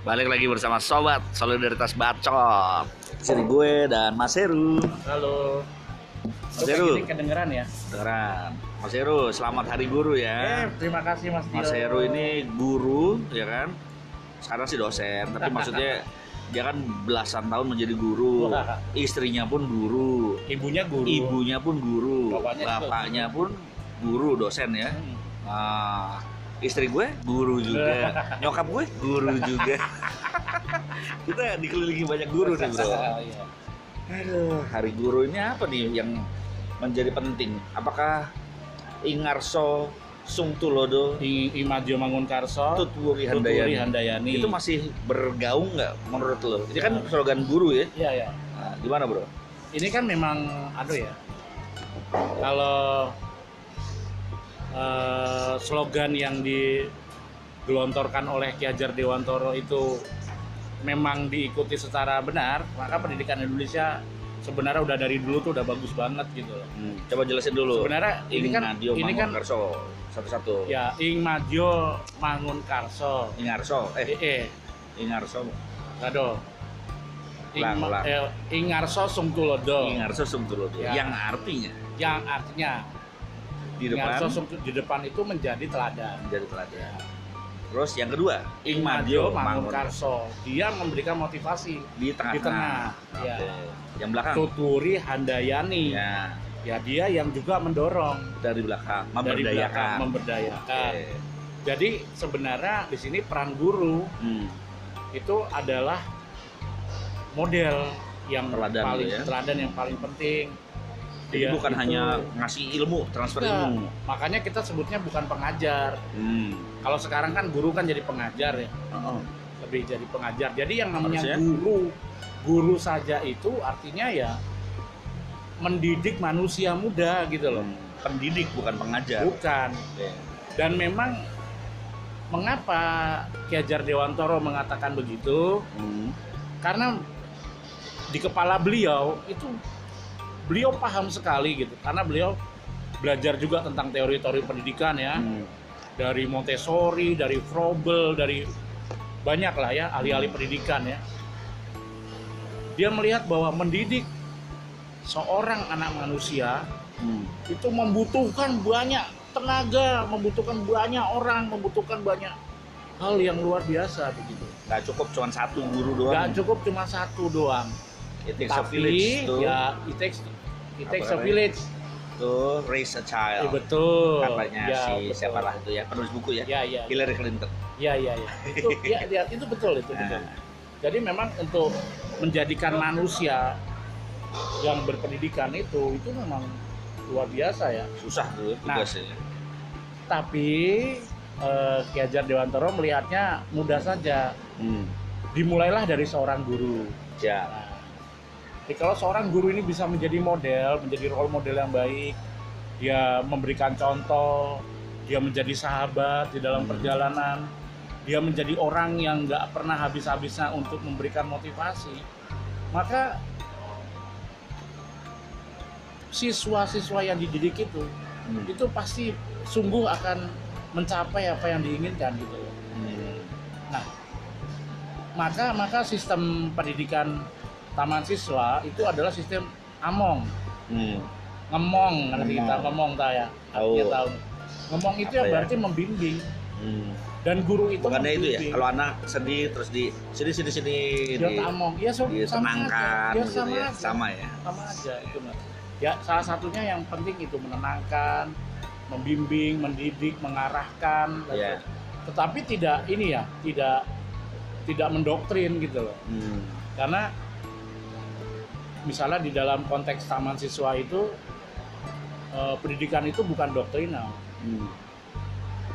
Balik lagi bersama Sobat Solidaritas Bacot Sini gue dan Mas Heru Halo. Mas Heru kedengeran ya? Dengeran Mas Heru, selamat hari guru Eh, ya terima kasih Mas Dio. Mas Heru ini guru, ya kan Sekarang sih dosen, tapi maksudnya dia kan belasan tahun menjadi guru. Istrinya pun guru ibunya guru. Ibunya pun guru Bapaknya Bapaknya pun guru, dosen ya Hmm. Nah, istri gue guru juga, nyokap gue guru juga. Kita dikelilingi banyak guru nih bro. Iya. Aduh, hari guru ini apa nih yang menjadi penting? Apakah Ingarso Sung Tulodo I, Imajo Mangunkarso, Tutwuri Tuturi Handayani Handayani. itu masih bergaung nggak menurut lo? Ini kan slogan guru ya. Iya ya. Nah, gimana bro? Ini kan memang aduh ya. Kalau eh, slogan yang digelontorkan oleh Ki Hajar Dewantoro itu memang diikuti secara benar, maka pendidikan Indonesia sebenarnya udah dari dulu tuh udah bagus banget gitu loh. Hmm, coba jelasin dulu. Sebenarnya ini kan Ingadio ini kan Mangunkarso satu-satu. ya Ing Majo Mangunkarso. Ingarso, eh Eh, eh Ingarso, aduh. Ing, Ulang, Ma- ulang. eh, Ingarso Sungtulodo Ingarso Sung Tulodo. Ya. Yang artinya yang artinya di depan Sungtu- di depan itu menjadi teladan. menjadi teladan. Terus yang kedua, Ing Madio Mangunkarso. Dia memberikan motivasi di tengah. di tengah. Oke. Ya. Yang belakang. Tuturi Handayani. Ya. Ya, dia yang juga mendorong dari belakang dari belakang memberdayakan. memberdayakan. Oke. Jadi sebenarnya di sini peran guru Hmm. itu adalah model yang Teladan paling gitu ya. teladan yang paling penting. Jadi Dia bukan itu- hanya ngasih ilmu, transfer Enggak. ilmu. makanya kita sebutnya bukan pengajar. Hmm. Kalau sekarang kan guru kan jadi pengajar ya, Oh, lebih jadi pengajar. Jadi yang namanya Harusnya? guru, guru saja itu artinya ya mendidik manusia muda gitu loh. Hmm. Pendidik bukan pengajar. Bukan. Dan memang mengapa Ki Hajar Dewantoro mengatakan begitu? Hmm. Karena di kepala beliau itu beliau paham sekali gitu karena beliau belajar juga tentang teori-teori pendidikan ya Hmm. dari Montessori dari Froebel dari banyak lah ya ahli-ahli pendidikan ya dia melihat bahwa mendidik seorang anak manusia Hmm. itu membutuhkan banyak tenaga membutuhkan banyak orang membutuhkan banyak hal yang luar biasa begitu Nggak cukup cuma satu guru doang. Gak cukup cuma satu doang It takes a village tapi to, ya it takes it takes a village to raise a child. betul Katanya Ya, si betul. siapa lah itu ya penulis buku ya. ya ya Hillary Clinton. ya ya ya itu ya, ya, itu betul itu betul Nah, jadi memang untuk menjadikan manusia yang berpendidikan itu itu memang luar biasa ya susah tuh Nah. tugasnya. tapi eh, Ki Hajar Dewantoro melihatnya mudah saja Hmm. dimulailah dari seorang guru Ya. Nah, jadi kalau seorang guru ini bisa menjadi model, menjadi role model yang baik, dia memberikan contoh, dia menjadi sahabat di dalam Hmm. perjalanan, dia menjadi orang yang nggak pernah habis-habisnya untuk memberikan motivasi, maka siswa-siswa yang dididik itu Hmm. itu pasti sungguh akan mencapai apa yang diinginkan gitu. Hmm. maka maka sistem pendidikan taman siswa itu adalah sistem among Hmm. ngemong nanti kita Ngemong. ngomong tak ya Tahu. Artinya tahu ngemong itu Apa ya ya? berarti membimbing Hmm. dan guru itu Bukannya itu ya, kalau anak sedih terus di sini sini sini dia di, among ya so, sama aja ditenangkan ya gitu sama ya, aja sama ya. sama aja itu Mas. ya salah satunya yang penting itu menenangkan membimbing mendidik mengarahkan Ya. tetapi tidak ini ya tidak tidak mendoktrin gitu loh Hmm. karena misalnya di dalam konteks taman siswa itu eh, pendidikan itu bukan doktrinal Hmm.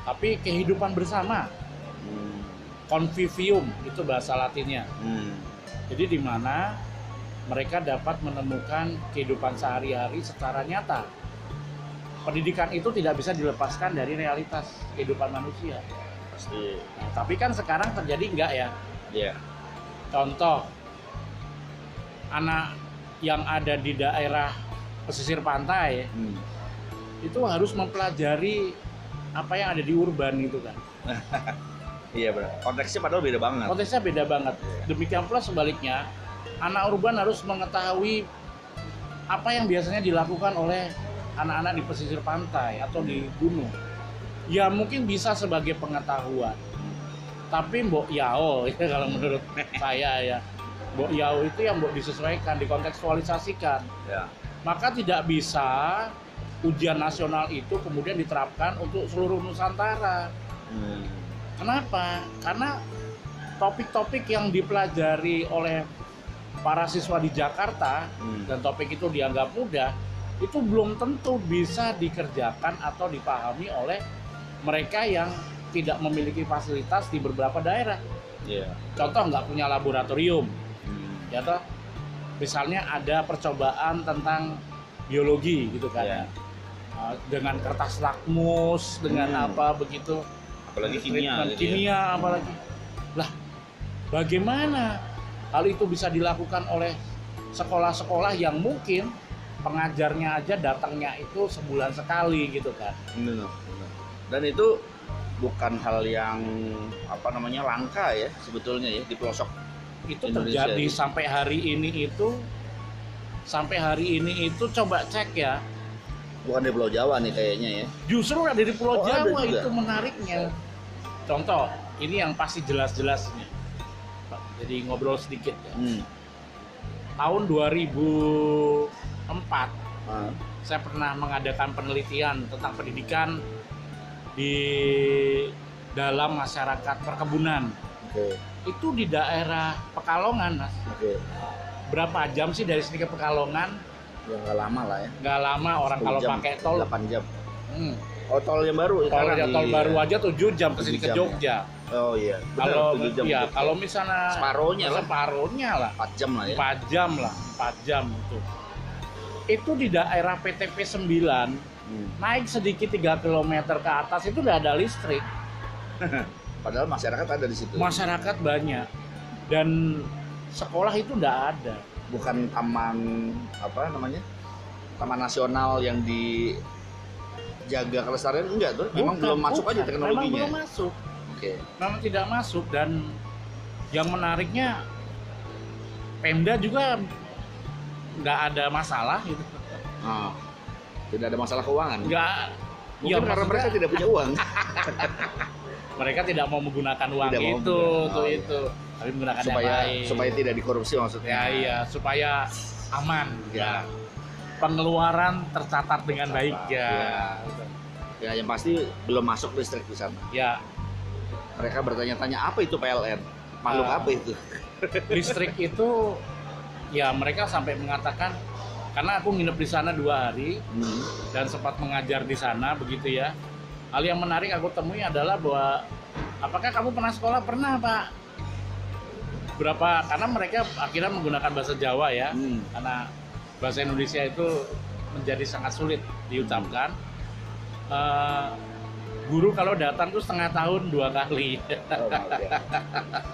tapi kehidupan bersama Hmm. convivium itu bahasa latinnya Hmm. jadi di mana mereka dapat menemukan kehidupan sehari-hari secara nyata pendidikan itu tidak bisa dilepaskan dari realitas kehidupan manusia Pasti. Nah, tapi kan sekarang terjadi enggak ya Ya. Contoh, anak yang ada di daerah pesisir pantai Hmm. itu harus mempelajari apa yang ada di urban gitu kan. Iya benar. Konteksnya padahal beda banget. konteksnya beda banget demikian pula sebaliknya anak urban harus mengetahui apa yang biasanya dilakukan oleh anak-anak di pesisir pantai atau di gunung ya mungkin bisa sebagai pengetahuan tapi mbok yao ya kalau menurut saya ya mbok yao itu yang mbok disesuaikan dikontekstualisasikan Ya. maka tidak bisa ujian nasional itu kemudian diterapkan untuk seluruh Nusantara Hmm. Kenapa? Karena topik-topik yang dipelajari oleh para siswa di Jakarta Hmm. dan topik itu dianggap mudah, itu belum tentu bisa dikerjakan atau dipahami oleh mereka yang tidak memiliki fasilitas di beberapa daerah. Iya. Contoh nggak punya laboratorium. Ya toh? Misalnya ada percobaan tentang biologi gitu kan, Iya. Uh, dengan kertas lakmus, dengan Hmm. apa begitu Apalagi kimia gitu ya. kimia apalagi lah bagaimana hal itu bisa dilakukan oleh sekolah-sekolah yang mungkin pengajarnya aja datangnya itu sebulan sekali gitu kan Benar, benar. Dan itu bukan hal yang apa namanya langka ya sebetulnya ya di pelosok. Itu Indonesia terjadi gitu. sampai hari ini itu sampai hari ini itu coba cek ya Bukan di Pulau Jawa nih kayaknya ya. justru ada di Pulau Oh, Jawa itu menariknya contoh ini yang pasti jelas-jelasnya jadi ngobrol sedikit ya Hmm. tahun 2004 Ah. saya pernah mengadakan penelitian tentang pendidikan di dalam masyarakat perkebunan. Oke. Itu di daerah Pekalongan, Mas. Oke. Berapa jam sih dari sini ke Pekalongan? Ya nggak lama lah ya. Nggak lama orang 10 kalau jam, pakai tol. 8 jam. Hmm, Oh tol yang baru tol, sekarang ya, tol iya. baru aja 7 jam ke sini 7 ke ya. Jogja. Oh iya. Benar, Kalau 7 jam ya kalau misalnya separohnya lah. separuhnya lah 4 jam lah ya. 4 jam lah, 4 jam itu. Itu di daerah PTP 9 Hmm. naik sedikit 3 km ke atas itu udah ada listrik. Padahal masyarakat ada di situ. masyarakat banyak dan sekolah itu tidak ada Bukan taman apa namanya? Taman nasional yang dijaga kelestarian enggak tuh. Memang belum masuk bukan. aja memang teknologinya. belum masuk Oke. memang tidak masuk dan yang menariknya Pemda juga nggak ada masalah gitu Ah. Tidak ada masalah keuangan. nggak Mungkin ya, karena mereka tidak punya uang. mereka tidak mau menggunakan uang Tidak itu menggunakan- tuh oh, iya. itu tapi menggunakan yang supaya lain supaya tidak dikorupsi maksudnya. ya iya supaya aman Ya. pengeluaran tercatat dengan Tercatat, baik ya Ya yang pasti belum masuk listrik di sana. ya Mereka bertanya-tanya apa itu PLN? Makhluk Ah. apa itu? listrik itu ya mereka sampai mengatakan karena aku nginep di sana dua hari Hmm. dan sempat mengajar di sana begitu ya hal yang menarik aku temui adalah bahwa apakah kamu pernah sekolah pernah pak berapa karena mereka akhirnya menggunakan bahasa Jawa ya Hmm. karena bahasa Indonesia itu menjadi sangat sulit diucapkan Eh, guru kalau datang tuh setengah tahun dua kali Oh, maaf ya.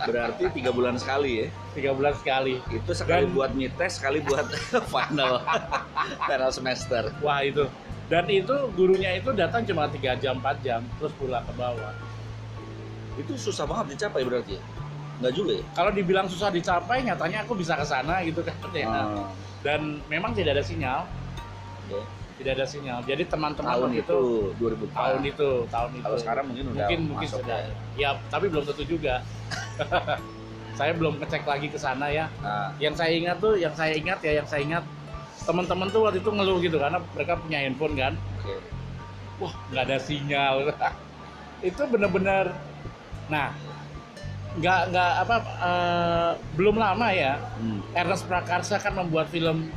Berarti tiga bulan sekali ya. tiga bulan sekali Itu sekali Dan- buat mites, sekali buat final final semester. Wah itu. Dan itu gurunya itu datang cuma 3 jam 4 jam terus pulang ke bawah. Itu susah banget dicapai berarti ya? Enggak juga ya? Kalau dibilang susah dicapai nyatanya aku bisa ke sana gitu kan ya. Ah, Dan memang tidak ada sinyal, oke. tidak ada sinyal. Jadi teman-teman Tahun waktu itu 2000 tahun itu, tahun itu. Kalau sekarang mungkin udah mungkin mungkin masuk sudah. ya. Ya, tapi belum tentu juga. saya belum ngecek lagi ke sana ya. Nah, Yang saya ingat tuh, yang saya ingat ya, yang saya ingat teman-teman tuh waktu itu ngeluh gitu karena mereka punya handphone kan. oke. wah nggak ada sinyal itu benar-benar nah nggak nggak apa eh, belum lama ya Hmm, Ernest Prakarsa kan membuat film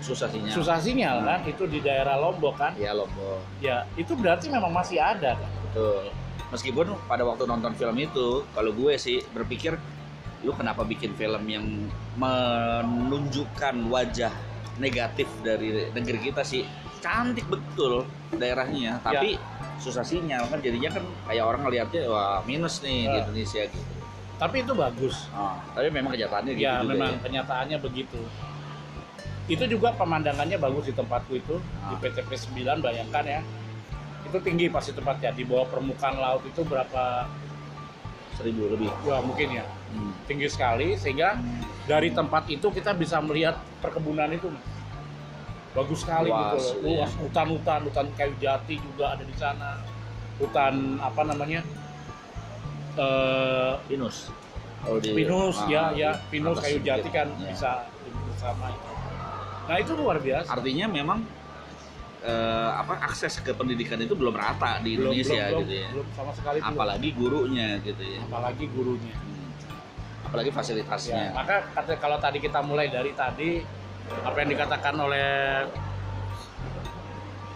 susah sinyal. susah sinyal kan itu di daerah Lombok kan Ya Lombok. ya itu berarti memang masih ada kan Betul. Meskipun pada waktu nonton film itu, kalau gue sih berpikir, lu kenapa bikin film yang menunjukkan wajah negatif dari negeri kita sih? Cantik betul daerahnya, tapi susah sinyal kan jadinya kan kayak orang ngeliatnya wah minus nih di Ah. Indonesia gitu. tapi itu bagus Ah, tapi memang kenyataannya gitu ya juga memang ya. kenyataannya begitu itu juga pemandangannya bagus di tempatku itu di Ah. PTP 9 bayangkan ya itu tinggi pasti tempatnya di bawah permukaan laut itu berapa seribu lebih Wah, mungkin ya. Hmm. Tinggi sekali sehingga dari tempat itu kita bisa melihat perkebunan itu. Mas. Bagus sekali Luas, gitu. iya. Luas hutan-hutan, hutan kayu jati juga ada di sana. Hutan apa namanya? Eh, pinus oh, di- pinus ah, ya ya pinus kayu sedikit. jati kan Ya. bisa bersama itu. Nah, itu luar biasa. artinya memang eh, apa akses ke pendidikan itu belum rata di Belum- Indonesia belum, gitu ya belum sama sekali belum. apalagi gurunya gitu ya apalagi gurunya. Apalagi Ya, fasilitasnya maka kata- kalau tadi kita mulai dari tadi apa yang dikatakan oleh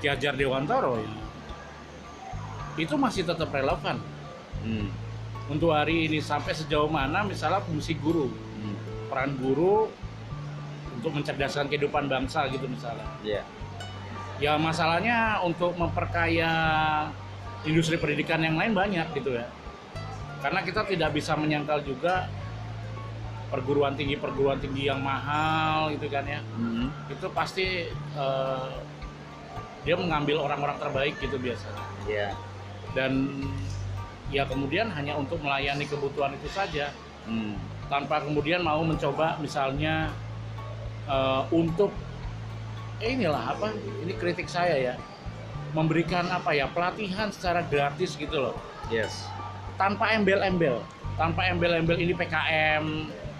Ki Hajar Dewantoro ya, itu masih tetap relevan Hmm. untuk hari ini sampai sejauh mana misalnya fungsi guru, Hmm. peran guru untuk mencerdaskan kehidupan bangsa gitu misalnya. Iya. Ya masalahnya untuk memperkaya industri pendidikan yang lain banyak gitu ya. Karena kita tidak bisa menyangkal juga perguruan tinggi perguruan tinggi yang mahal gitu kan ya. Hmm. Itu pasti eh, dia mengambil orang-orang terbaik gitu biasanya. Iya. Dan ya kemudian hanya untuk melayani kebutuhan itu saja Hmm. tanpa kemudian mau mencoba misalnya eh, untuk eh, inilah apa ini kritik saya ya memberikan apa ya pelatihan secara gratis gitu loh Yes. tanpa embel-embel tanpa embel-embel ini PKM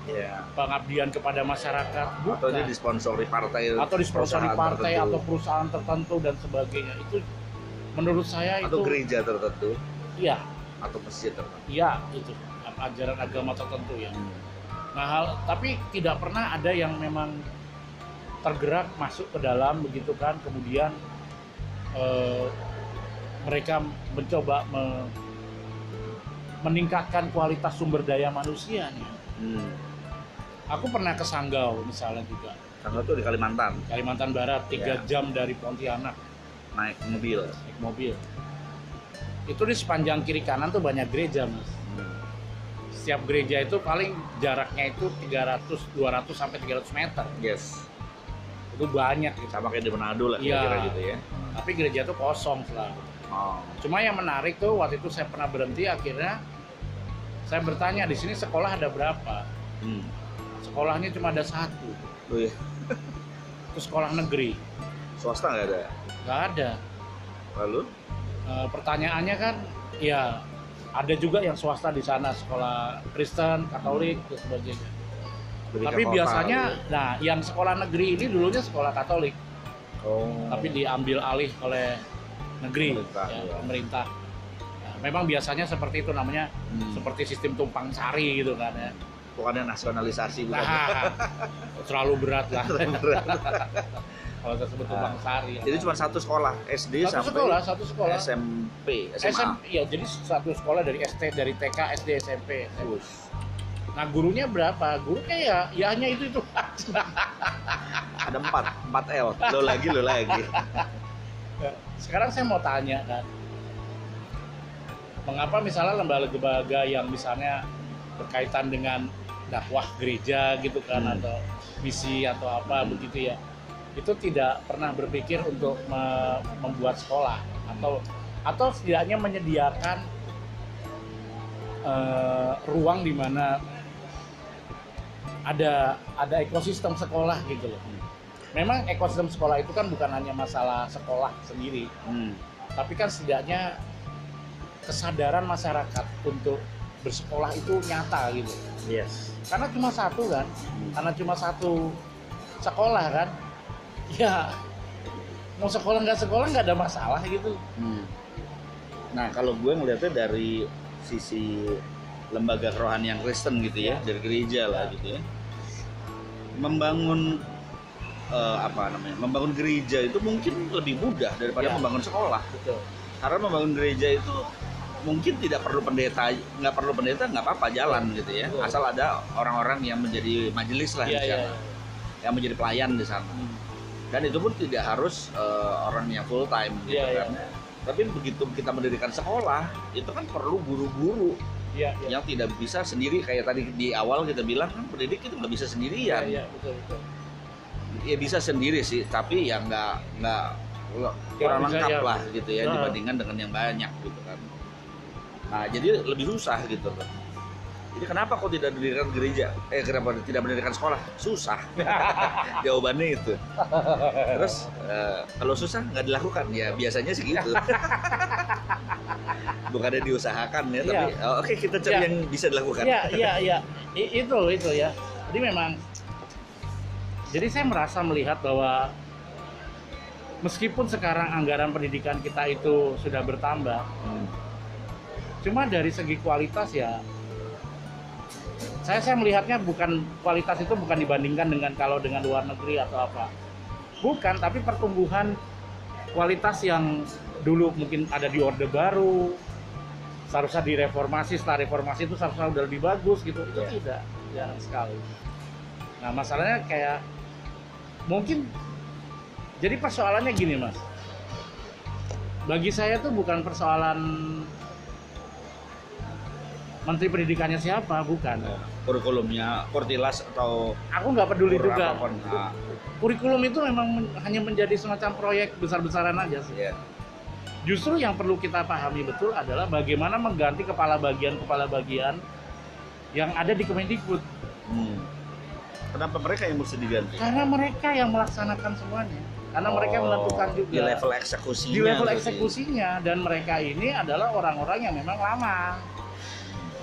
Iya. pengabdian kepada masyarakat Atau bukan dia disponsori partai atau disponsori partai tertentu. atau perusahaan tertentu dan sebagainya itu menurut saya atau itu gereja tertentu iya atau masjid tertentu. iya itu ajaran agama tertentu ya Hmm. Nah, hal, tapi tidak pernah ada yang memang tergerak masuk ke dalam begitu kan, kemudian eh, mereka mencoba me- meningkatkan kualitas sumber daya manusianya. Hmm. Aku pernah ke Sanggau misalnya juga, Karena itu di Kalimantan Kalimantan Barat, tiga Ya. jam dari Pontianak naik mobil. naik mobil. Itu di sepanjang kiri kanan tuh banyak gereja, mas. Hmm. Setiap gereja itu paling jaraknya itu 300, 200 sampai 300 meter. Yes. Itu banyak gitu. Sama kayak di Manado lah Iya. kira-kira gitu ya. tapi gereja itu kosong selalu. Oh. Cuma yang menarik tuh waktu itu saya pernah berhenti akhirnya saya bertanya di sini sekolah ada berapa? Hmm. Sekolahnya cuma ada satu, Oh iya. itu sekolah negeri, Swasta nggak ada. nggak ada. Lalu? E, pertanyaannya kan, ya ada juga yang swasta di sana sekolah Kristen, Katolik dan sebagainya. Berikan tapi biasanya, nah yang sekolah negeri ini dulunya sekolah Katolik, Oh. tapi diambil alih oleh negeri, Pemerintah, ya, ya. pemerintah. Nah, memang biasanya seperti itu namanya Hmm. seperti sistem tumpang sari gitu kan ya. Bukannya nasionalisasi bukan. Nah, terlalu berat lah kalau tersebut tumpang sari. Jadi cuma satu sekolah SD satu sampai sekolah, satu sekolah. SMP, SMA. SM, ya jadi satu sekolah dari ST dari TK, SD, SMP. Bus. Nah gurunya berapa? Gurunya ya, ya hanya itu itu. Ada empat, empat L. Lo lagi, lo lagi. Sekarang saya mau tanya kan, mengapa misalnya lembaga-lembaga yang misalnya berkaitan dengan dakwah gereja gitu kan Hmm. atau misi atau apa Hmm. begitu ya, itu tidak pernah berpikir untuk me- membuat sekolah atau atau setidaknya menyediakan eh, ruang di mana ada ada ekosistem sekolah gitu loh. Memang ekosistem sekolah itu kan bukan hanya masalah sekolah sendiri, Hmm. tapi kan setidaknya kesadaran masyarakat untuk bersekolah itu nyata gitu. Yes. Karena cuma satu kan, karena cuma satu sekolah kan, ya mau sekolah nggak sekolah nggak ada masalah gitu. Hmm. Nah, kalau gue ngeliatnya dari sisi lembaga kerohanian Kristen gitu ya, dari gereja lah gitu ya. Membangun eh, apa namanya? Membangun gereja itu mungkin lebih mudah daripada Ya. membangun sekolah. Betul. Karena membangun gereja itu mungkin tidak perlu pendeta, nggak perlu pendeta nggak apa-apa jalan gitu ya. Betul. Asal ada orang-orang yang menjadi majelis lah Iya di iya. sana, yang menjadi pelayan di sana. Hmm. Dan itu pun tidak harus eh, orang yang full time gitu Iya, kan. Tapi begitu kita mendirikan sekolah, itu kan perlu guru-guru Iya iya. yang tidak bisa sendiri kayak tadi di awal kita bilang kan pendidik itu nggak bisa Iya sendirian. iya betul betul. Ya bisa sendiri sih, tapi ya nggak nggak kurang lengkap ya. lah gitu ya Nah. dibandingkan dengan yang banyak gitu kan. Nah jadi lebih susah gitu loh. Jadi kenapa kok tidak didirikan gereja? Eh kenapa tidak mendirikan sekolah? Susah. Jawabannya itu. Terus eh, kalau susah nggak dilakukan ya biasanya sih gitu. Bukannya diusahakan ya, tapi Iya. oh, oke kita cari Iya. yang bisa dilakukan. Iya, iya, iya. Itu itu ya. Jadi memang jadi saya merasa melihat bahwa meskipun sekarang anggaran pendidikan kita itu sudah bertambah, Hmm. Cuma dari segi kualitas ya saya saya melihatnya bukan kualitas itu bukan dibandingkan dengan kalau dengan luar negeri atau apa. Bukan, tapi pertumbuhan kualitas yang dulu mungkin ada di orde baru seharusnya direformasi setelah reformasi itu seharusnya udah lebih bagus gitu itu Iya. tidak jarang sekali nah masalahnya kayak mungkin jadi persoalannya gini mas bagi saya tuh bukan persoalan menteri pendidikannya siapa bukan Kurikulumnya, Kortilas atau aku nggak peduli juga. Nah, kurikulum itu memang men- hanya menjadi semacam proyek besar-besaran aja sih iya. Justru yang perlu kita pahami betul adalah bagaimana mengganti kepala bagian-kepala bagian yang ada di Kemendikbud. Hmm. Kenapa mereka yang mesti diganti? Karena mereka yang melaksanakan semuanya. Karena mereka Oh, menentukan juga di level eksekusinya. di level eksekusinya dan mereka ini adalah orang-orang yang memang lama.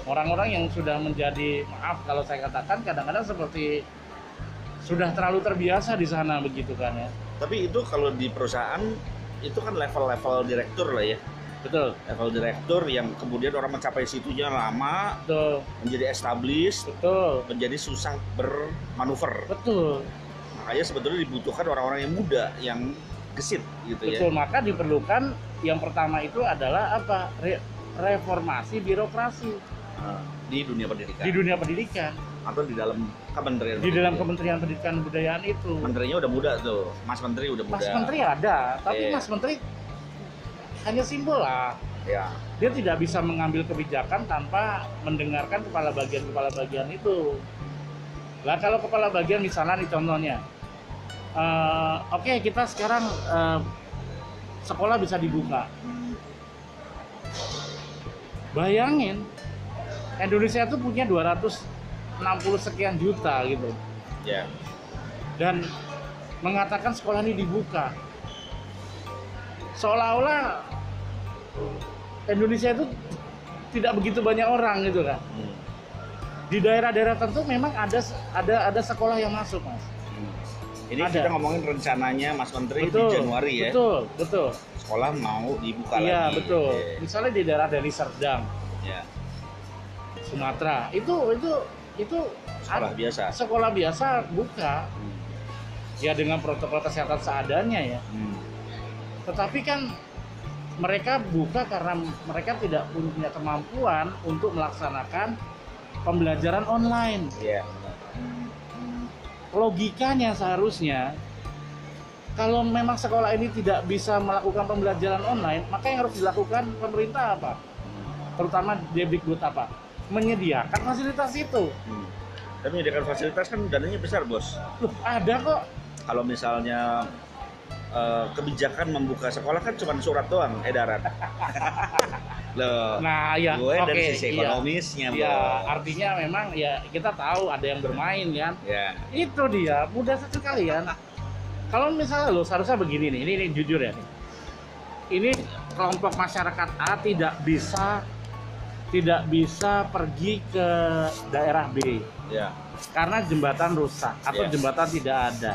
Orang-orang yang sudah menjadi maaf kalau saya katakan kadang-kadang seperti sudah terlalu terbiasa di sana begitu kan ya. Tapi itu kalau di perusahaan itu kan level-level direktur lah ya. Betul. Level direktur yang kemudian orang mencapai situnya lama, Betul. menjadi established, Betul. menjadi susah bermanuver. Betul. Makanya sebetulnya dibutuhkan orang-orang yang muda, yang gesit gitu ya. Betul, maka diperlukan yang pertama itu adalah apa? Re- reformasi birokrasi Di dunia pendidikan di dunia pendidikan, atau di dalam kementerian di dalam. Kementerian Pendidikan dan Kebudayaan itu. Menterinya udah muda tuh, Mas Menteri udah muda. Mas Menteri ada, tapi Iya. Mas Menteri hanya simbol lah. Ya. Dia tidak bisa mengambil kebijakan tanpa mendengarkan kepala bagian-kepala bagian itu. Lah kalau kepala bagian misalnya nih contohnya, eh, oke kita sekarang eh, sekolah bisa dibuka. Bayangin, Indonesia itu punya 260 sekian juta gitu, Ya. dan mengatakan sekolah ini dibuka, seolah-olah Indonesia itu tidak begitu banyak orang gitu kan. Hmm. Di daerah-daerah tertentu memang ada ada ada sekolah yang masuk mas. Hmm. Ini Ada. kita ngomongin rencananya Mas Menteri Betul. di Januari ya. Betul, betul. Sekolah mau dibuka Iya lagi. betul. Oke. Misalnya di daerah dari Serdang, Ya. Sumatera, itu itu itu Sekolah biasa. sekolah biasa buka Hmm. ya dengan protokol kesehatan seadanya ya. Hmm. Tetapi kan mereka buka karena mereka tidak punya kemampuan untuk melaksanakan pembelajaran online. Iya. logikanya seharusnya kalau memang sekolah ini tidak bisa melakukan pembelajaran online, maka yang harus dilakukan pemerintah apa? Terutama Debdikbud apa? Menyediakan fasilitas itu. Hmm. Tapi menyediakan fasilitas kan dananya besar bos. Loh, ada kok. Kalau misalnya eh, kebijakan membuka sekolah kan cuma surat doang edaran. Loh, Nah, ya, gue oke, dari sisi iya. ekonomisnya, Ya, bos. artinya memang ya kita tahu ada yang bermain kan. Ya. Itu dia, mudah sekali ya. Nah, kalau misalnya lo seharusnya begini nih, ini, ini jujur ya nih. Ini kelompok masyarakat A tidak bisa tidak bisa pergi ke daerah B Ya. karena jembatan rusak atau Yes. jembatan tidak ada.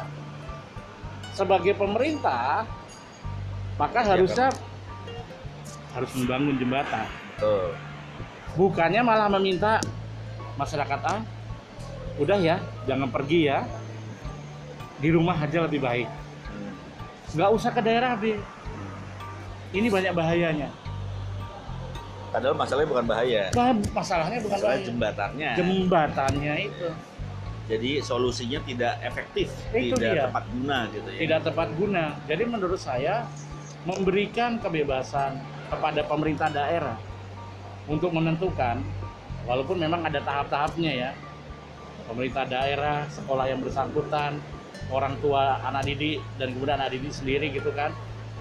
Sebagai pemerintah, maka Ya, harusnya harus membangun jembatan. Betul. Bukannya malah meminta masyarakat A, udah ya, jangan pergi ya, di rumah aja lebih baik. Hmm. Nggak usah ke daerah B. Ini banyak bahayanya. Padahal masalahnya bukan bahaya. Bah, masalahnya bukan Masalah bahaya. jembatannya. Jembatannya itu Jadi solusinya tidak efektif, Itu tidak dia. tepat guna gitu ya. tidak tepat guna. Jadi menurut saya memberikan kebebasan kepada pemerintah daerah untuk menentukan, walaupun memang ada tahap-tahapnya ya. Pemerintah daerah, sekolah yang bersangkutan, orang tua anak didik dan kemudian anak didik sendiri gitu kan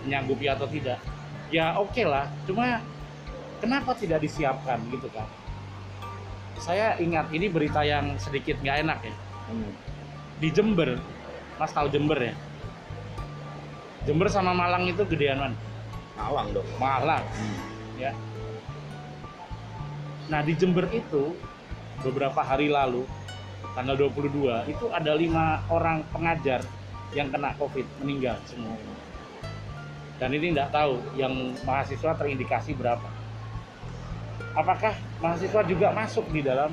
menyanggupi atau tidak. Ya oke lah, cuma kenapa tidak disiapkan gitu kan? saya ingat ini berita yang sedikit nggak enak ya. Hmm. Di Jember, Mas tahu Jember ya? Jember sama Malang itu gedean mana? Malang dong. Malang, Hmm. ya. Nah di Jember itu beberapa hari lalu, tanggal 22 itu ada lima orang pengajar yang kena COVID meninggal semua. Dan ini tidak tahu yang mahasiswa terindikasi berapa. Apakah mahasiswa juga masuk di dalam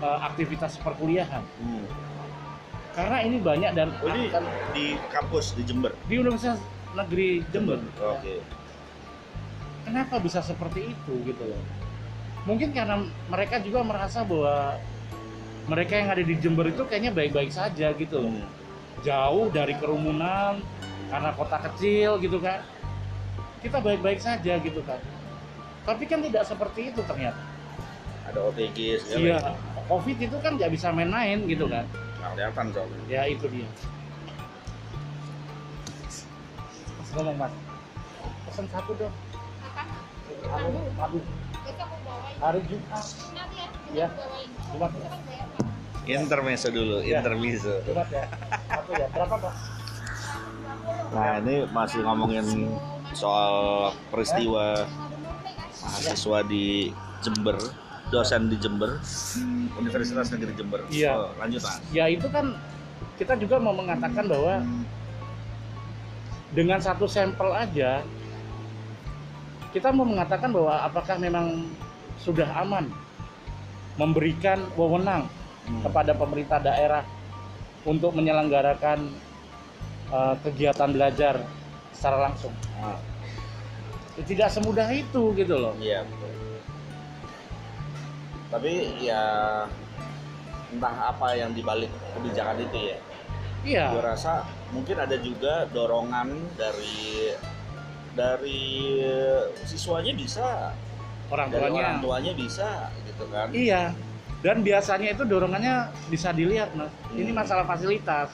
eh, aktivitas perkuliahan? Hmm. Karena ini banyak dan Oh, ini akan di kampus di Jember. di Universitas Negeri Jember. Oke. Kenapa bisa seperti itu gitu loh? Mungkin karena mereka juga merasa bahwa mereka yang ada di Jember itu kayaknya baik-baik saja gitu loh. Hmm. Jauh dari kerumunan karena kota kecil gitu kan. Kita baik-baik saja gitu kan. Tapi kan tidak seperti itu ternyata. Ada OTG segala. Iya, Covid itu kan nggak bisa main-main gitu kan. Nggak kelihatan soalnya. Ya itu dia. Mas ngomong mas, pesan satu dong. Aku bawain. hari Jumat. Nanti ya, Ya. Jumat, Besok bayar. Intermezzo dulu, Iya. intermezzo. Jumat ya. Satu ya. Berapa pak? Nah, ini masih ngomongin soal peristiwa mahasiswa di Jember, dosen di Jember, Universitas Negeri Jember. Iya. Oh, lanjut mas. Ya itu kan kita juga mau mengatakan bahwa dengan satu sampel aja kita mau mengatakan bahwa apakah memang sudah aman memberikan wewenang Hmm. kepada pemerintah daerah untuk menyelenggarakan eh, kegiatan belajar secara langsung. Ah, Ya, Tidak semudah itu gitu loh. Iya. betul. Tapi ya entah apa yang dibalik kebijakan itu ya. Iya. Gue rasa mungkin ada juga dorongan dari dari siswanya bisa, Orang dari tuanya. orang tuanya bisa, gitu kan? Iya. Dan biasanya itu dorongannya bisa dilihat, Mas. Ini Hmm. masalah fasilitas.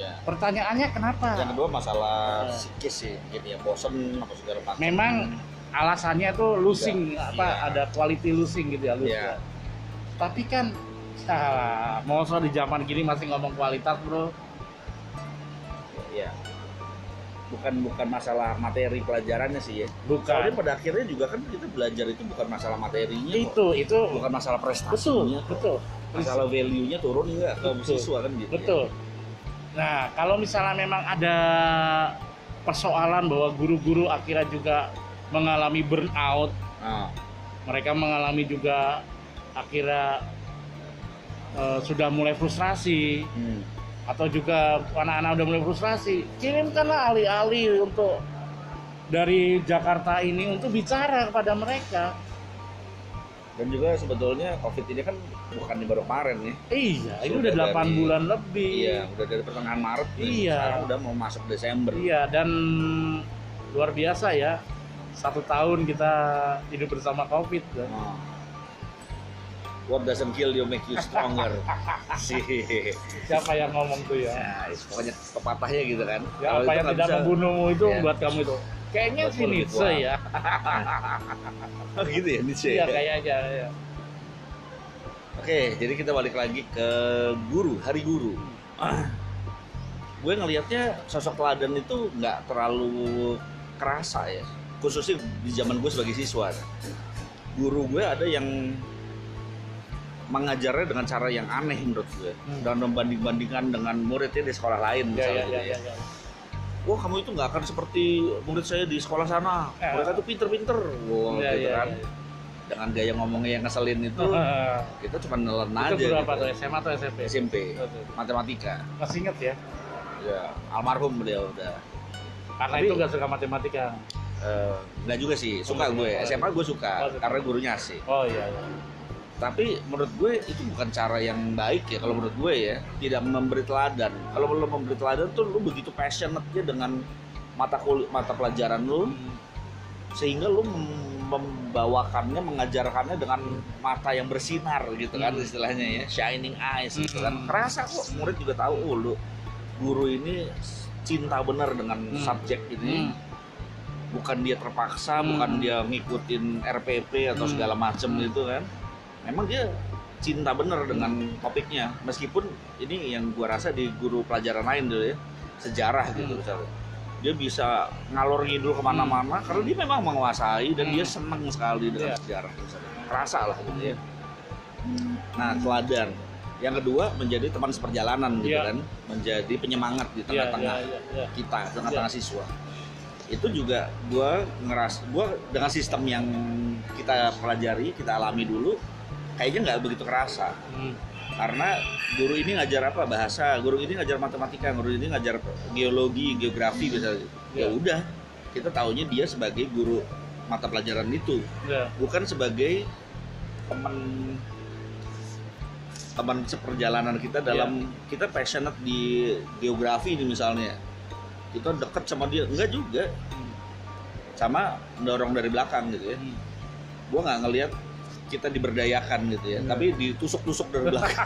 Iya. Pertanyaannya kenapa? Yang kedua masalah Iya. psikis sih, gitu ya, bosen apa segala macam. Memang alasannya tuh losing Iya. apa Iya. ada quality losing gitu ya, lose Iya. ya. Tapi kan ah, mau di zaman gini masih ngomong kualitas, Bro. Iya. Bukan bukan masalah materi pelajarannya sih ya. Bukan. Soalnya pada akhirnya juga kan kita belajar itu bukan masalah materinya kok. Itu itu bukan masalah betul, prestasinya kok. betul. masalah value-nya turun enggak ke Betul. siswa kan gitu. ya. Nah, kalau misalnya memang ada persoalan bahwa guru-guru akhirnya juga mengalami burnout, Nah, mereka mengalami juga akhirnya eh, sudah mulai frustrasi hmm. atau juga anak-anak udah mulai frustrasi, kirimkanlah ahli-ahli untuk dari Jakarta ini untuk bicara kepada mereka. Dan juga sebetulnya COVID ini kan bukan di baru kemarin ya. Iya, ini udah 8 dari- bulan lebih. Iya, udah dari pertengahan Maret. nih. Iya. Sekarang udah mau masuk Desember. Iya, dan luar biasa ya. Satu tahun kita hidup bersama COVID. kan. Nah. What doesn't kill you make you stronger. Siapa yang ngomong tuh ya? Nah, pokoknya pepatahnya gitu kan. Ya, apa yang tidak bisa- membunuhmu itu Iya. membuat kamu itu. Kayaknya sih Nietzsche ya. Oh, gitu ya Nietzsche. Iya ya? kayaknya. Ya. Oke, jadi kita balik lagi ke guru, hari guru. Ah, gue ngelihatnya sosok teladan itu nggak terlalu kerasa ya, khususnya di zaman gue sebagai siswa. Guru gue ada yang mengajarnya dengan cara yang aneh menurut gue Hmm. dan membanding-bandingkan dengan muridnya di sekolah lain Ya, misalnya ya, gitu ya, ya. ya, ya. Wah kamu itu nggak akan seperti murid saya di sekolah sana. Ya. Mereka tuh pinter-pinter, wah Ya, gitu ya, kan. ya. Dengan gaya ngomongnya yang ngeselin itu, Heeh. kita cuma nelen Itu aja. berapa gitu. tuh? SMA atau SMP? SMP, Betul. matematika. Masih inget ya? Ya, almarhum beliau udah. Karena Tapi- itu gak suka matematika. Eh, nggak juga sih, suka Oh, gue. oh, SMA gue suka, Oh, karena gurunya asik. Oh iya, iya. Tapi menurut gue itu bukan cara yang baik ya. Kalau menurut gue ya, tidak memberi teladan. Kalau lo memberi teladan tuh lo begitu passionate ya dengan mata kul mata pelajaran lo, sehingga lo mem- membawakannya, mengajarkannya dengan mata yang bersinar gitu kan Hmm. istilahnya ya, shining eyes gitu kan. Hmm. Kerasa kok murid juga tahu, oh lo guru ini cinta benar dengan Hmm. subjek ini. Hmm. bukan dia terpaksa Hmm. bukan dia ngikutin RPP atau Hmm. segala macem gitu kan memang dia cinta bener dengan topiknya meskipun ini yang gua rasa di guru pelajaran lain dulu ya sejarah gitu Hmm. misalnya dia bisa ngalor ngidul ke mana-mana karena dia memang menguasai dan Hmm. dia seneng sekali dengan Iya. sejarah misalnya kerasa lah gitu ya nah teladan yang kedua menjadi teman seperjalanan gitu Iya. kan menjadi penyemangat di Iya, tengah-tengah iya, iya, iya. kita tengah-tengah siswa itu juga gua ngeras gua dengan sistem yang kita pelajari kita alami dulu kayaknya nggak begitu kerasa. Hmm. karena guru ini ngajar apa? Bahasa. Guru ini ngajar matematika. Guru ini ngajar geologi geografi misalnya ya udah. Kita taunya dia sebagai guru mata pelajaran itu. Iya. bukan sebagai teman teman seperjalanan kita dalam kita passionate di geografi ini misalnya. Kita deket sama dia. Enggak juga. Hmm. sama mendorong dari belakang gitu ya. Hmm. gua nggak ngelihat kita diberdayakan gitu ya Iya. tapi ditusuk-tusuk dari belakang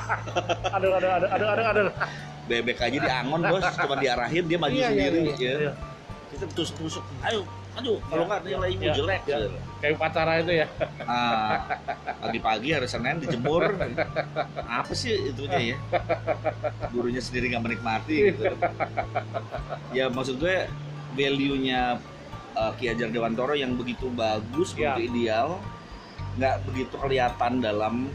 Aduh, aduh, aduh, aduh, aduh, aduh. bebek aja diangon bos cuma diarahin dia maju Iya, iya, sendiri iya, ya iya. kita tusuk-tusuk ayo maju kalau nggak nilaimu Iya, jelek iya. gitu. Kayak upacara itu ya. Ah, pagi-pagi hari Senin dijemur. Apa sih itunya ya? Gurunya sendiri nggak menikmati gitu. Ya maksud gue value-nya uh, Ki Hajar Dewantoro yang begitu bagus, Ya. begitu ideal, nggak begitu kelihatan dalam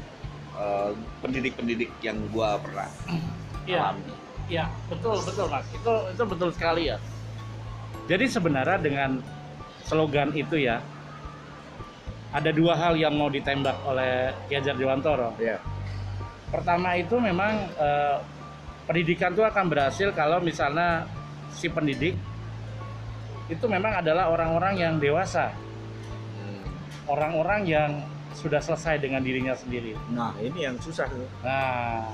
uh, pendidik-pendidik yang gua pernah Iya. alami. Iya, betul, betul, Mas. Itu itu betul sekali ya. Jadi sebenarnya dengan slogan itu ya, ada dua hal yang mau ditembak oleh Ki Hajar Dewantoro. Iya. Pertama itu memang eh, pendidikan itu akan berhasil kalau misalnya si pendidik itu memang adalah orang-orang yang dewasa, orang-orang yang sudah selesai dengan dirinya sendiri. Nah ini yang susah tuh. Nah,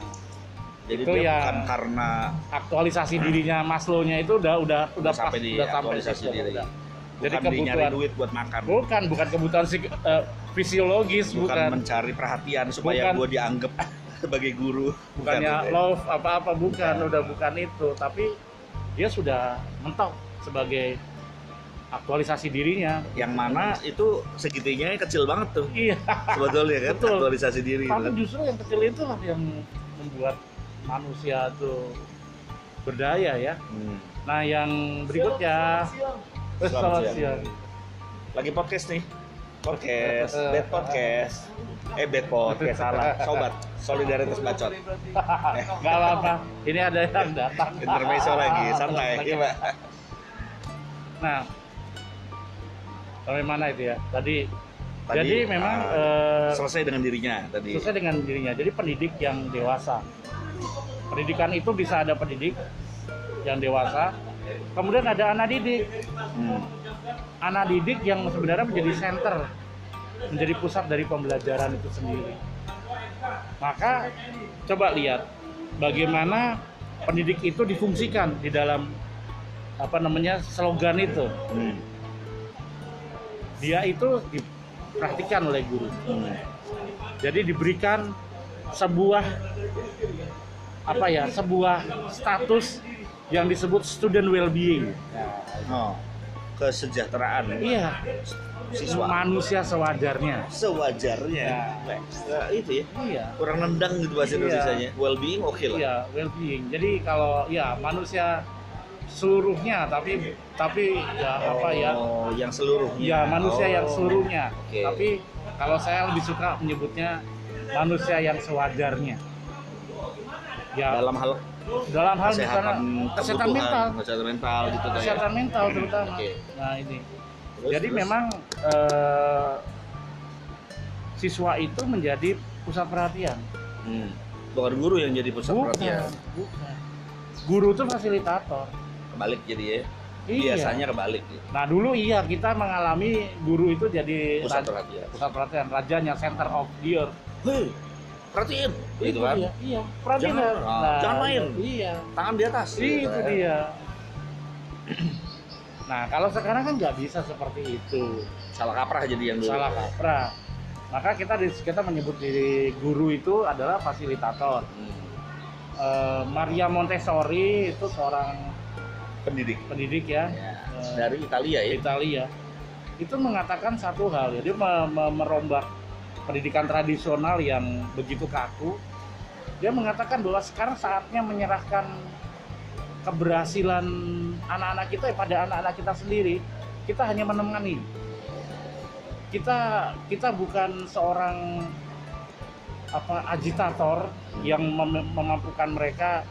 Jadi Itu dia yang- bukan karena aktualisasi dirinya Maslow-nya itu udah udah udah pas, sampai di udah sampai aktualisasi situ, diri. udah. bukan Jadi nyari kebutuhan duit buat makan. bukan bukan kebutuhan psik- eh, fisiologis bukan, bukan mencari perhatian supaya Bukan. gue dianggap sebagai guru bukannya Bukan, love apa-apa bukan Bukan. udah bukan itu tapi dia sudah mentok sebagai aktualisasi dirinya. Yang mana itu segitinya kecil banget tuh. Iya. Sebetulnya kan Betul. aktualisasi diri tapi kan. justru yang kecil itulah yang membuat manusia tuh berdaya ya. Hmm. nah yang berikutnya. Selamat Selamat siang. siang. lagi podcast nih. Podcast bad podcast. Eh bad podcast salah. Sobat solidaritas bacot. Nggak apa-apa. Ini ada yang datang. Intermezzo lagi santai. Iya mbak. Nah, sampai mana itu ya? Tadi, Tadi, jadi memang ah, eh, selesai dengan dirinya tadi sesuai dengan dirinya. Jadi pendidik yang dewasa. Pendidikan itu bisa ada pendidik yang dewasa, kemudian ada anak didik. Hmm. Anak didik yang sebenarnya menjadi center, menjadi pusat dari pembelajaran itu sendiri. Maka coba lihat bagaimana pendidik itu difungsikan di dalam apa namanya slogan itu. Hmm. Dia itu diperhatikan oleh guru. Hmm. Jadi diberikan sebuah apa ya, sebuah status yang disebut student well-being. oh kesejahteraan Iya, siswa manusia sewajarnya. sewajarnya Ya. Nah, itu ya Iya, kurang nendang gitu bahasa Iya. Indonesia well being oke lah iya, well-being. Jadi kalau ya manusia seluruhnya, tapi tapi ya apa ya, Oh, yang seluruhnya. ya manusia yang Oh. seluruhnya. Oke. Tapi kalau saya lebih suka menyebutnya manusia yang sewajarnya. Ya, dalam hal dalam hal kesehatan misalnya kesehatan mental kesehatan mental gitu kesehatan mental terutama Oke. nah ini Terus, jadi terus? memang eh, siswa itu menjadi pusat perhatian hmm. bukan guru yang jadi pusat perhatian. bukan guru itu fasilitator Kebalik jadi ya. Iya. Biasanya kebalik gitu. nah dulu iya kita mengalami guru itu jadi Pusat perhatian. pusat perhatian rajanya center of the earth Hei, perhatiin. Gitu Itu kan. dia, iya perhatian Jangan- ah, jangan main. iya Tangan di atas. gitu itu kan. dia nah kalau sekarang kan nggak bisa seperti itu Salah kaprah jadi yang dulu. salah kaprah maka kita di- kita menyebut diri guru itu adalah fasilitator Hmm. Eh, Maria Montessori itu seorang Pendidik. pendidik ya Ya. Eh, Dari Italia ya. Italia itu mengatakan satu hal ya dia me- me- merombak pendidikan tradisional yang begitu kaku dia mengatakan bahwa sekarang saatnya menyerahkan keberhasilan anak-anak kita ya pada anak-anak kita sendiri kita hanya menemani kita kita bukan seorang apa agitator yang mem- memampukan mereka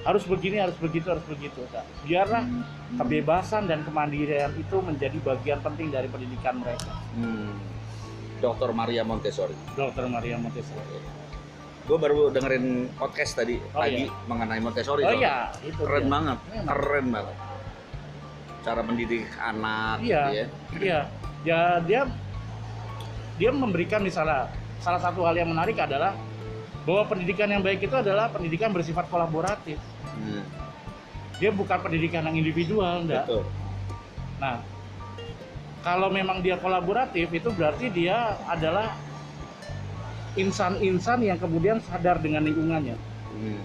harus begini harus begitu harus begitu Nah, biarlah kebebasan dan kemandirian itu menjadi bagian penting dari pendidikan mereka Hmm. Dr. Maria Montessori. Dr. Maria Montessori Gue baru dengerin podcast tadi Oh, pagi iya. mengenai Montessori. oh iya itu Keren dia. banget, Memang. keren banget. Cara mendidik anak, Iya. gitu ya. Iya, ya dia dia memberikan misalnya salah satu hal yang menarik adalah bahwa pendidikan yang baik itu adalah pendidikan bersifat kolaboratif. Hmm, Dia bukan pendidikan yang individual, enggak. betul. Nah, kalau memang dia kolaboratif itu berarti dia adalah insan-insan yang kemudian sadar dengan lingkungannya. Hmm.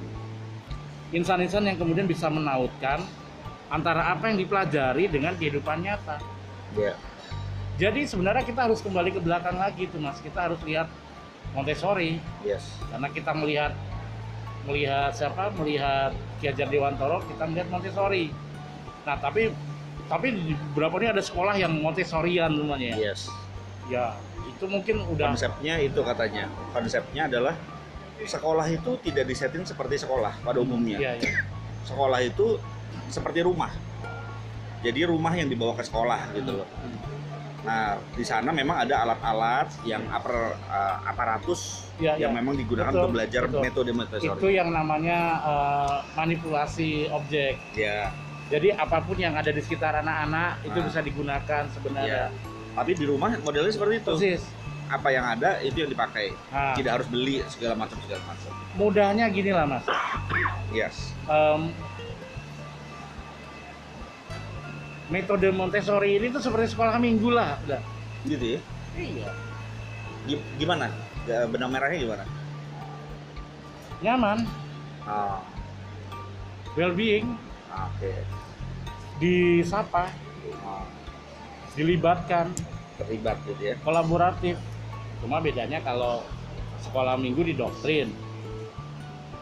Insan-insan yang kemudian bisa menautkan antara apa yang dipelajari dengan kehidupan nyata. Ya. Jadi sebenarnya kita harus kembali ke belakang lagi tuh mas. Kita harus lihat Montessori Yes. karena kita melihat melihat siapa melihat Ki Hajar Dewantoro kita melihat Montessori. Nah tapi tapi di beberapa ini ada sekolah yang Montessorian semuanya ya. Yes. Ya itu mungkin udah Konsepnya itu katanya. Konsepnya adalah sekolah itu tidak disetting seperti sekolah pada umumnya. Iya, iya. Sekolah itu seperti rumah. Jadi rumah yang dibawa ke sekolah gitu loh. Nah, di sana memang ada alat-alat yang aper, uh, aparatus Iya, yang iya. memang digunakan Betul, untuk belajar betul. metode Itu yang namanya eh, manipulasi objek. Ya, Jadi apa pun yang ada di sekitar anak-anak itu Nah. bisa digunakan sebenarnya. tapi di rumah modelnya seperti itu. Persis. Apa yang ada itu yang dipakai. Nah, Tidak harus beli segala macam segala macam. mudahnya gini lah mas. Yes. Em, metode Montessori ini tuh seperti sekolah minggu lah udah. Gitu ya. Iya. Gi- Gimana? Benang merahnya gimana? Nyaman, Oh, well-being, oke. disapa, Oh, dilibatkan, terlibat gitu ya. kolaboratif. Cuma bedanya kalau sekolah minggu didoktrin,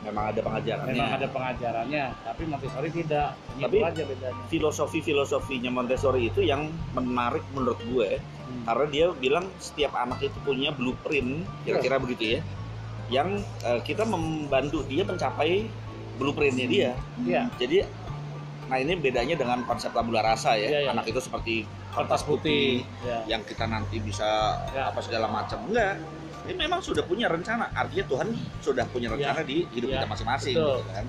Memang ada pengajarannya. memang ada pengajarannya, tapi Montessori tidak. Itu Tapi- aja bedanya. filosofi-filosofinya Montessori itu yang menarik menurut gue Hmm. karena dia bilang setiap anak itu punya blueprint kira-kira begitu ya yang eh, kita membantu dia mencapai blueprintnya dia Iya, jadi nah ini bedanya dengan konsep tabula rasa ya Iya, iya. anak itu seperti kertas putih. Ya. yang kita nanti bisa Ya. apa segala macam enggak ini memang sudah punya rencana. Artinya Tuhan sudah punya rencana di hidup Ya, kita masing-masing gitu kan.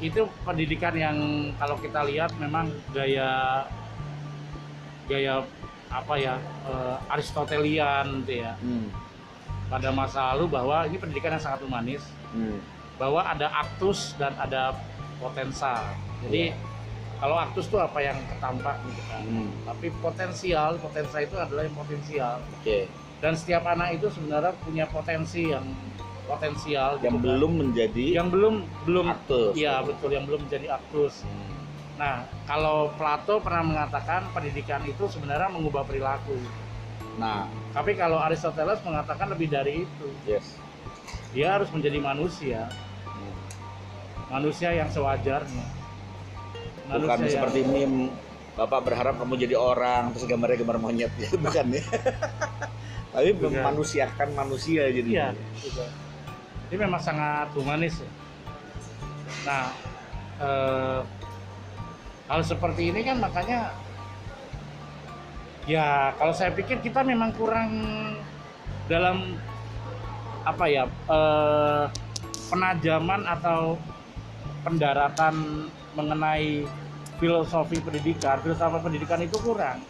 Itu pendidikan yang kalau kita lihat memang gaya gaya apa ya eh, Aristotelian gitu ya. Hmm, pada masa lalu bahwa ini pendidikan yang sangat humanis hmm, bahwa ada aktus dan ada potensa. Jadi kalau aktus itu apa yang ketampak gitu kan. hmm. Tapi potensial, potensa itu adalah yang potensial. oke Dan setiap anak itu sebenarnya punya potensi yang potensial yang gitu kan. belum menjadi yang belum belum aktus iya betul yang belum menjadi aktus. Hmm. Nah, kalau Plato pernah mengatakan pendidikan itu sebenarnya mengubah perilaku. Nah, Tapi kalau Aristoteles mengatakan lebih dari itu. yes. Dia harus menjadi manusia, Hmm. manusia yang sewajarnya. Bukan Manusia yang- seperti meme Bapak berharap kamu jadi orang terus gambarnya gambar monyet ya, bukan ya. Tapi Bukan. memanusiakan manusia jadi. Iya, gitu. Ini memang sangat humanis ya. Nah, eh, hal seperti ini kan makanya ya kalau saya pikir kita memang kurang dalam apa ya eh, penajaman atau pendaratan mengenai filosofi pendidikan, filsafat pendidikan itu kurang.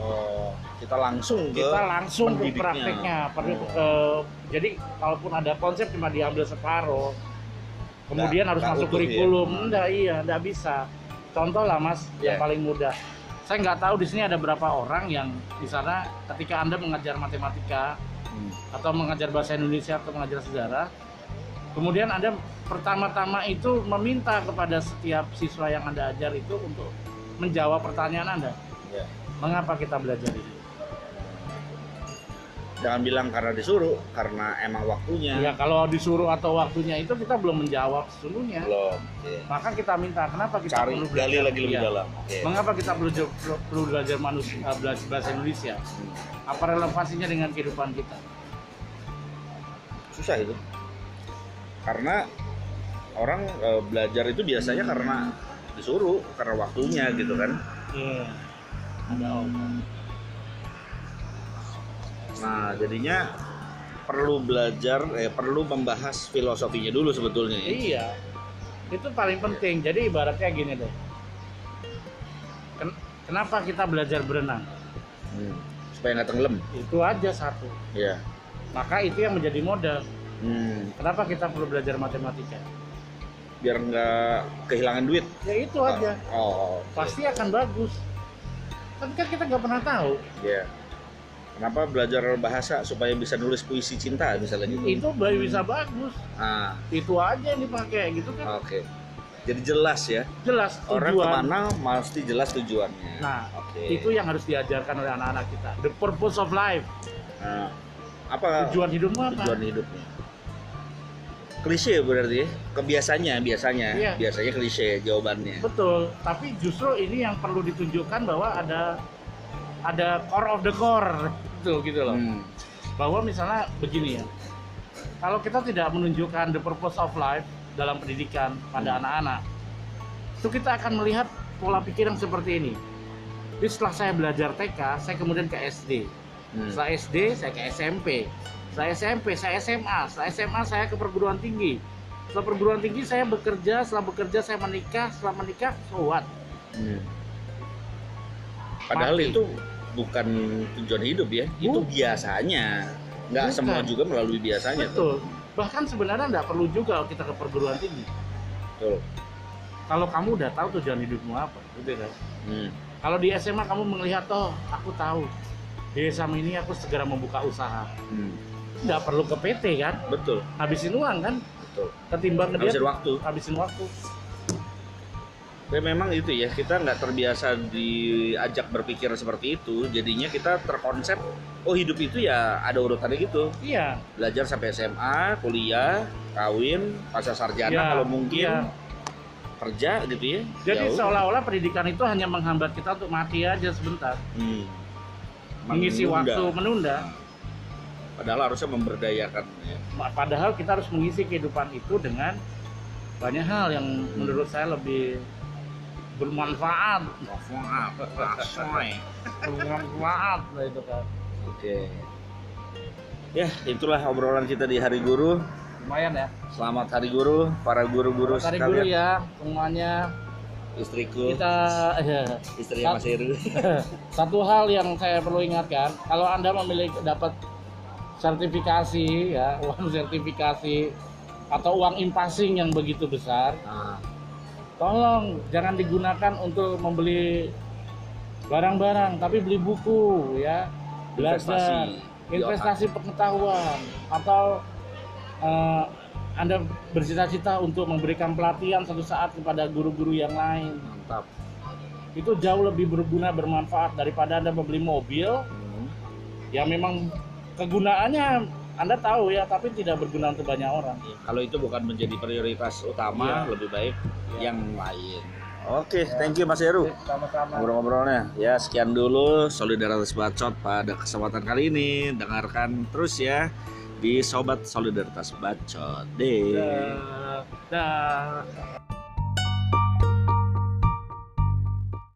Oh, kita langsung ke kita langsung ke prakteknya Oh. eh, jadi kalaupun ada konsep cuma diambil separuh kemudian Nggak- harus nggak masuk ya? kurikulum enggak iya enggak bisa contoh lah mas yang Ya. paling mudah saya nggak tahu di sini ada berapa orang yang di sana ketika anda mengajar matematika Hmm. atau mengajar bahasa Indonesia atau mengajar sejarah kemudian anda pertama-tama itu meminta kepada setiap siswa yang anda ajar itu untuk menjawab pertanyaan anda Ya. Mengapa kita belajar ini Jangan bilang karena disuruh, karena emang waktunya. Ya kalau disuruh atau waktunya itu kita belum menjawab sesungguhnya. Belum. Oke. Maka kita minta kenapa kita Cari perlu gali belajar lagi lebih Iya. dalam. Oke. Mengapa kita perlu perlu, belajar manusia belajar bahasa Indonesia? Apa relevansinya dengan kehidupan kita? Susah itu. Karena orang eh, belajar itu biasanya karena disuruh, karena waktunya gitu kan. Iya. Ada om. Nah, jadinya perlu belajar, eh, perlu membahas filosofinya dulu sebetulnya. ya. Iya. Itu paling penting. Jadi ibaratnya gini deh. Ken- kenapa kita belajar berenang? Hmm. Supaya nggak tenggelam. Itu aja satu. Ya. Maka itu yang menjadi modal. Hmm. Kenapa kita perlu belajar matematika? Biar nggak kehilangan duit. Ya itu aja. Oh. Pasti akan bagus. Tapi kan kita nggak pernah tahu. Ya. Kenapa belajar bahasa supaya bisa nulis puisi cinta misalnya gitu? Itu bisa bagus. Ah, Itu aja yang dipakai gitu kan. oke. Jadi jelas ya. Jelas Orang tujuan. ke mana mesti jelas tujuannya. Nah, oke. itu yang harus diajarkan oleh anak-anak kita. The purpose of life. Nah, apa Tujuan hidupmu apa? tujuan hidupnya? Klise berarti ya? Kebiasanya, biasanya. Iya. Biasanya klise jawabannya. Betul. Tapi justru ini yang perlu ditunjukkan bahwa ada ada core of the core itu gitu loh. Hmm. Bahwa misalnya begini ya. Kalau kita tidak menunjukkan the purpose of life dalam pendidikan pada Hmm. anak-anak, itu kita akan melihat pola pikir yang seperti ini. Jadi setelah saya belajar TK, saya kemudian ke SD. Hmm. Setelah SD, saya ke SMP. Setelah SMP, saya SMA. Setelah SMA, saya ke perguruan tinggi. Setelah perguruan tinggi, saya bekerja. Setelah bekerja, saya menikah. Setelah menikah, so what? Hmm. Padahal Mati. itu bukan tujuan hidup ya, itu Bukan. biasanya. Nggak Bukan. semua juga melalui biasanya. tuh. Betul. Bahkan sebenarnya nggak perlu juga kita ke perguruan tinggi. Betul. Kalau kamu udah tahu tujuan hidupmu apa, gitu kan? Hmm. Kalau di SMA kamu melihat, oh aku tahu di SMA ini aku segera membuka usaha. Hmm. Nggak perlu ke PT kan? Betul, Habisin uang kan? betul. Ketimbang ke dia Habisin waktu. habisin waktu. Ya memang itu ya, kita nggak terbiasa diajak berpikir seperti itu, jadinya kita terkonsep, oh hidup itu ya ada urutannya gitu. Iya. Belajar sampai SMA, kuliah, kawin, pasca sarjana Iya, kalau mungkin, iya. kerja gitu ya. Jadi Ya seolah-olah pendidikan itu hanya menghambat kita untuk mati aja sebentar, Hmm. Mengisi Menunda. waktu menunda. Padahal harusnya memberdayakan ya. Padahal kita harus mengisi kehidupan itu dengan banyak hal yang menurut saya lebih bermanfaat, bermanfaat lah itu kan. Oke. Ya, itulah obrolan kita di Hari Guru. Lumayan ya. Selamat Hari Guru, para guru-guru Hari guru sekalian. ya semuanya Istriku, kita istri Mas Heru. satu hal yang saya perlu ingatkan kalau anda memiliki dapat sertifikasi ya uang sertifikasi atau uang impasing yang begitu besar Nah, tolong jangan digunakan untuk membeli barang-barang tapi beli buku ya. Belajar. Investasi. investasi pengetahuan atau eh, anda bercita-cita untuk memberikan pelatihan suatu saat kepada guru-guru yang lain mantap. itu jauh lebih berguna bermanfaat daripada anda membeli mobil Hmm. yang memang kegunaannya anda tahu ya tapi tidak berguna untuk banyak orang Kalau itu bukan menjadi prioritas utama, Iya. lebih baik Iya. yang lain. Oke, thank you Mas Heru. sama-sama Ngobrol-ngobrolnya. Ya, sekian dulu Solidaritas Bacot pada kesempatan kali ini. Dengarkan terus ya di Sobat Solidaritas Bacot. Deh. Dah.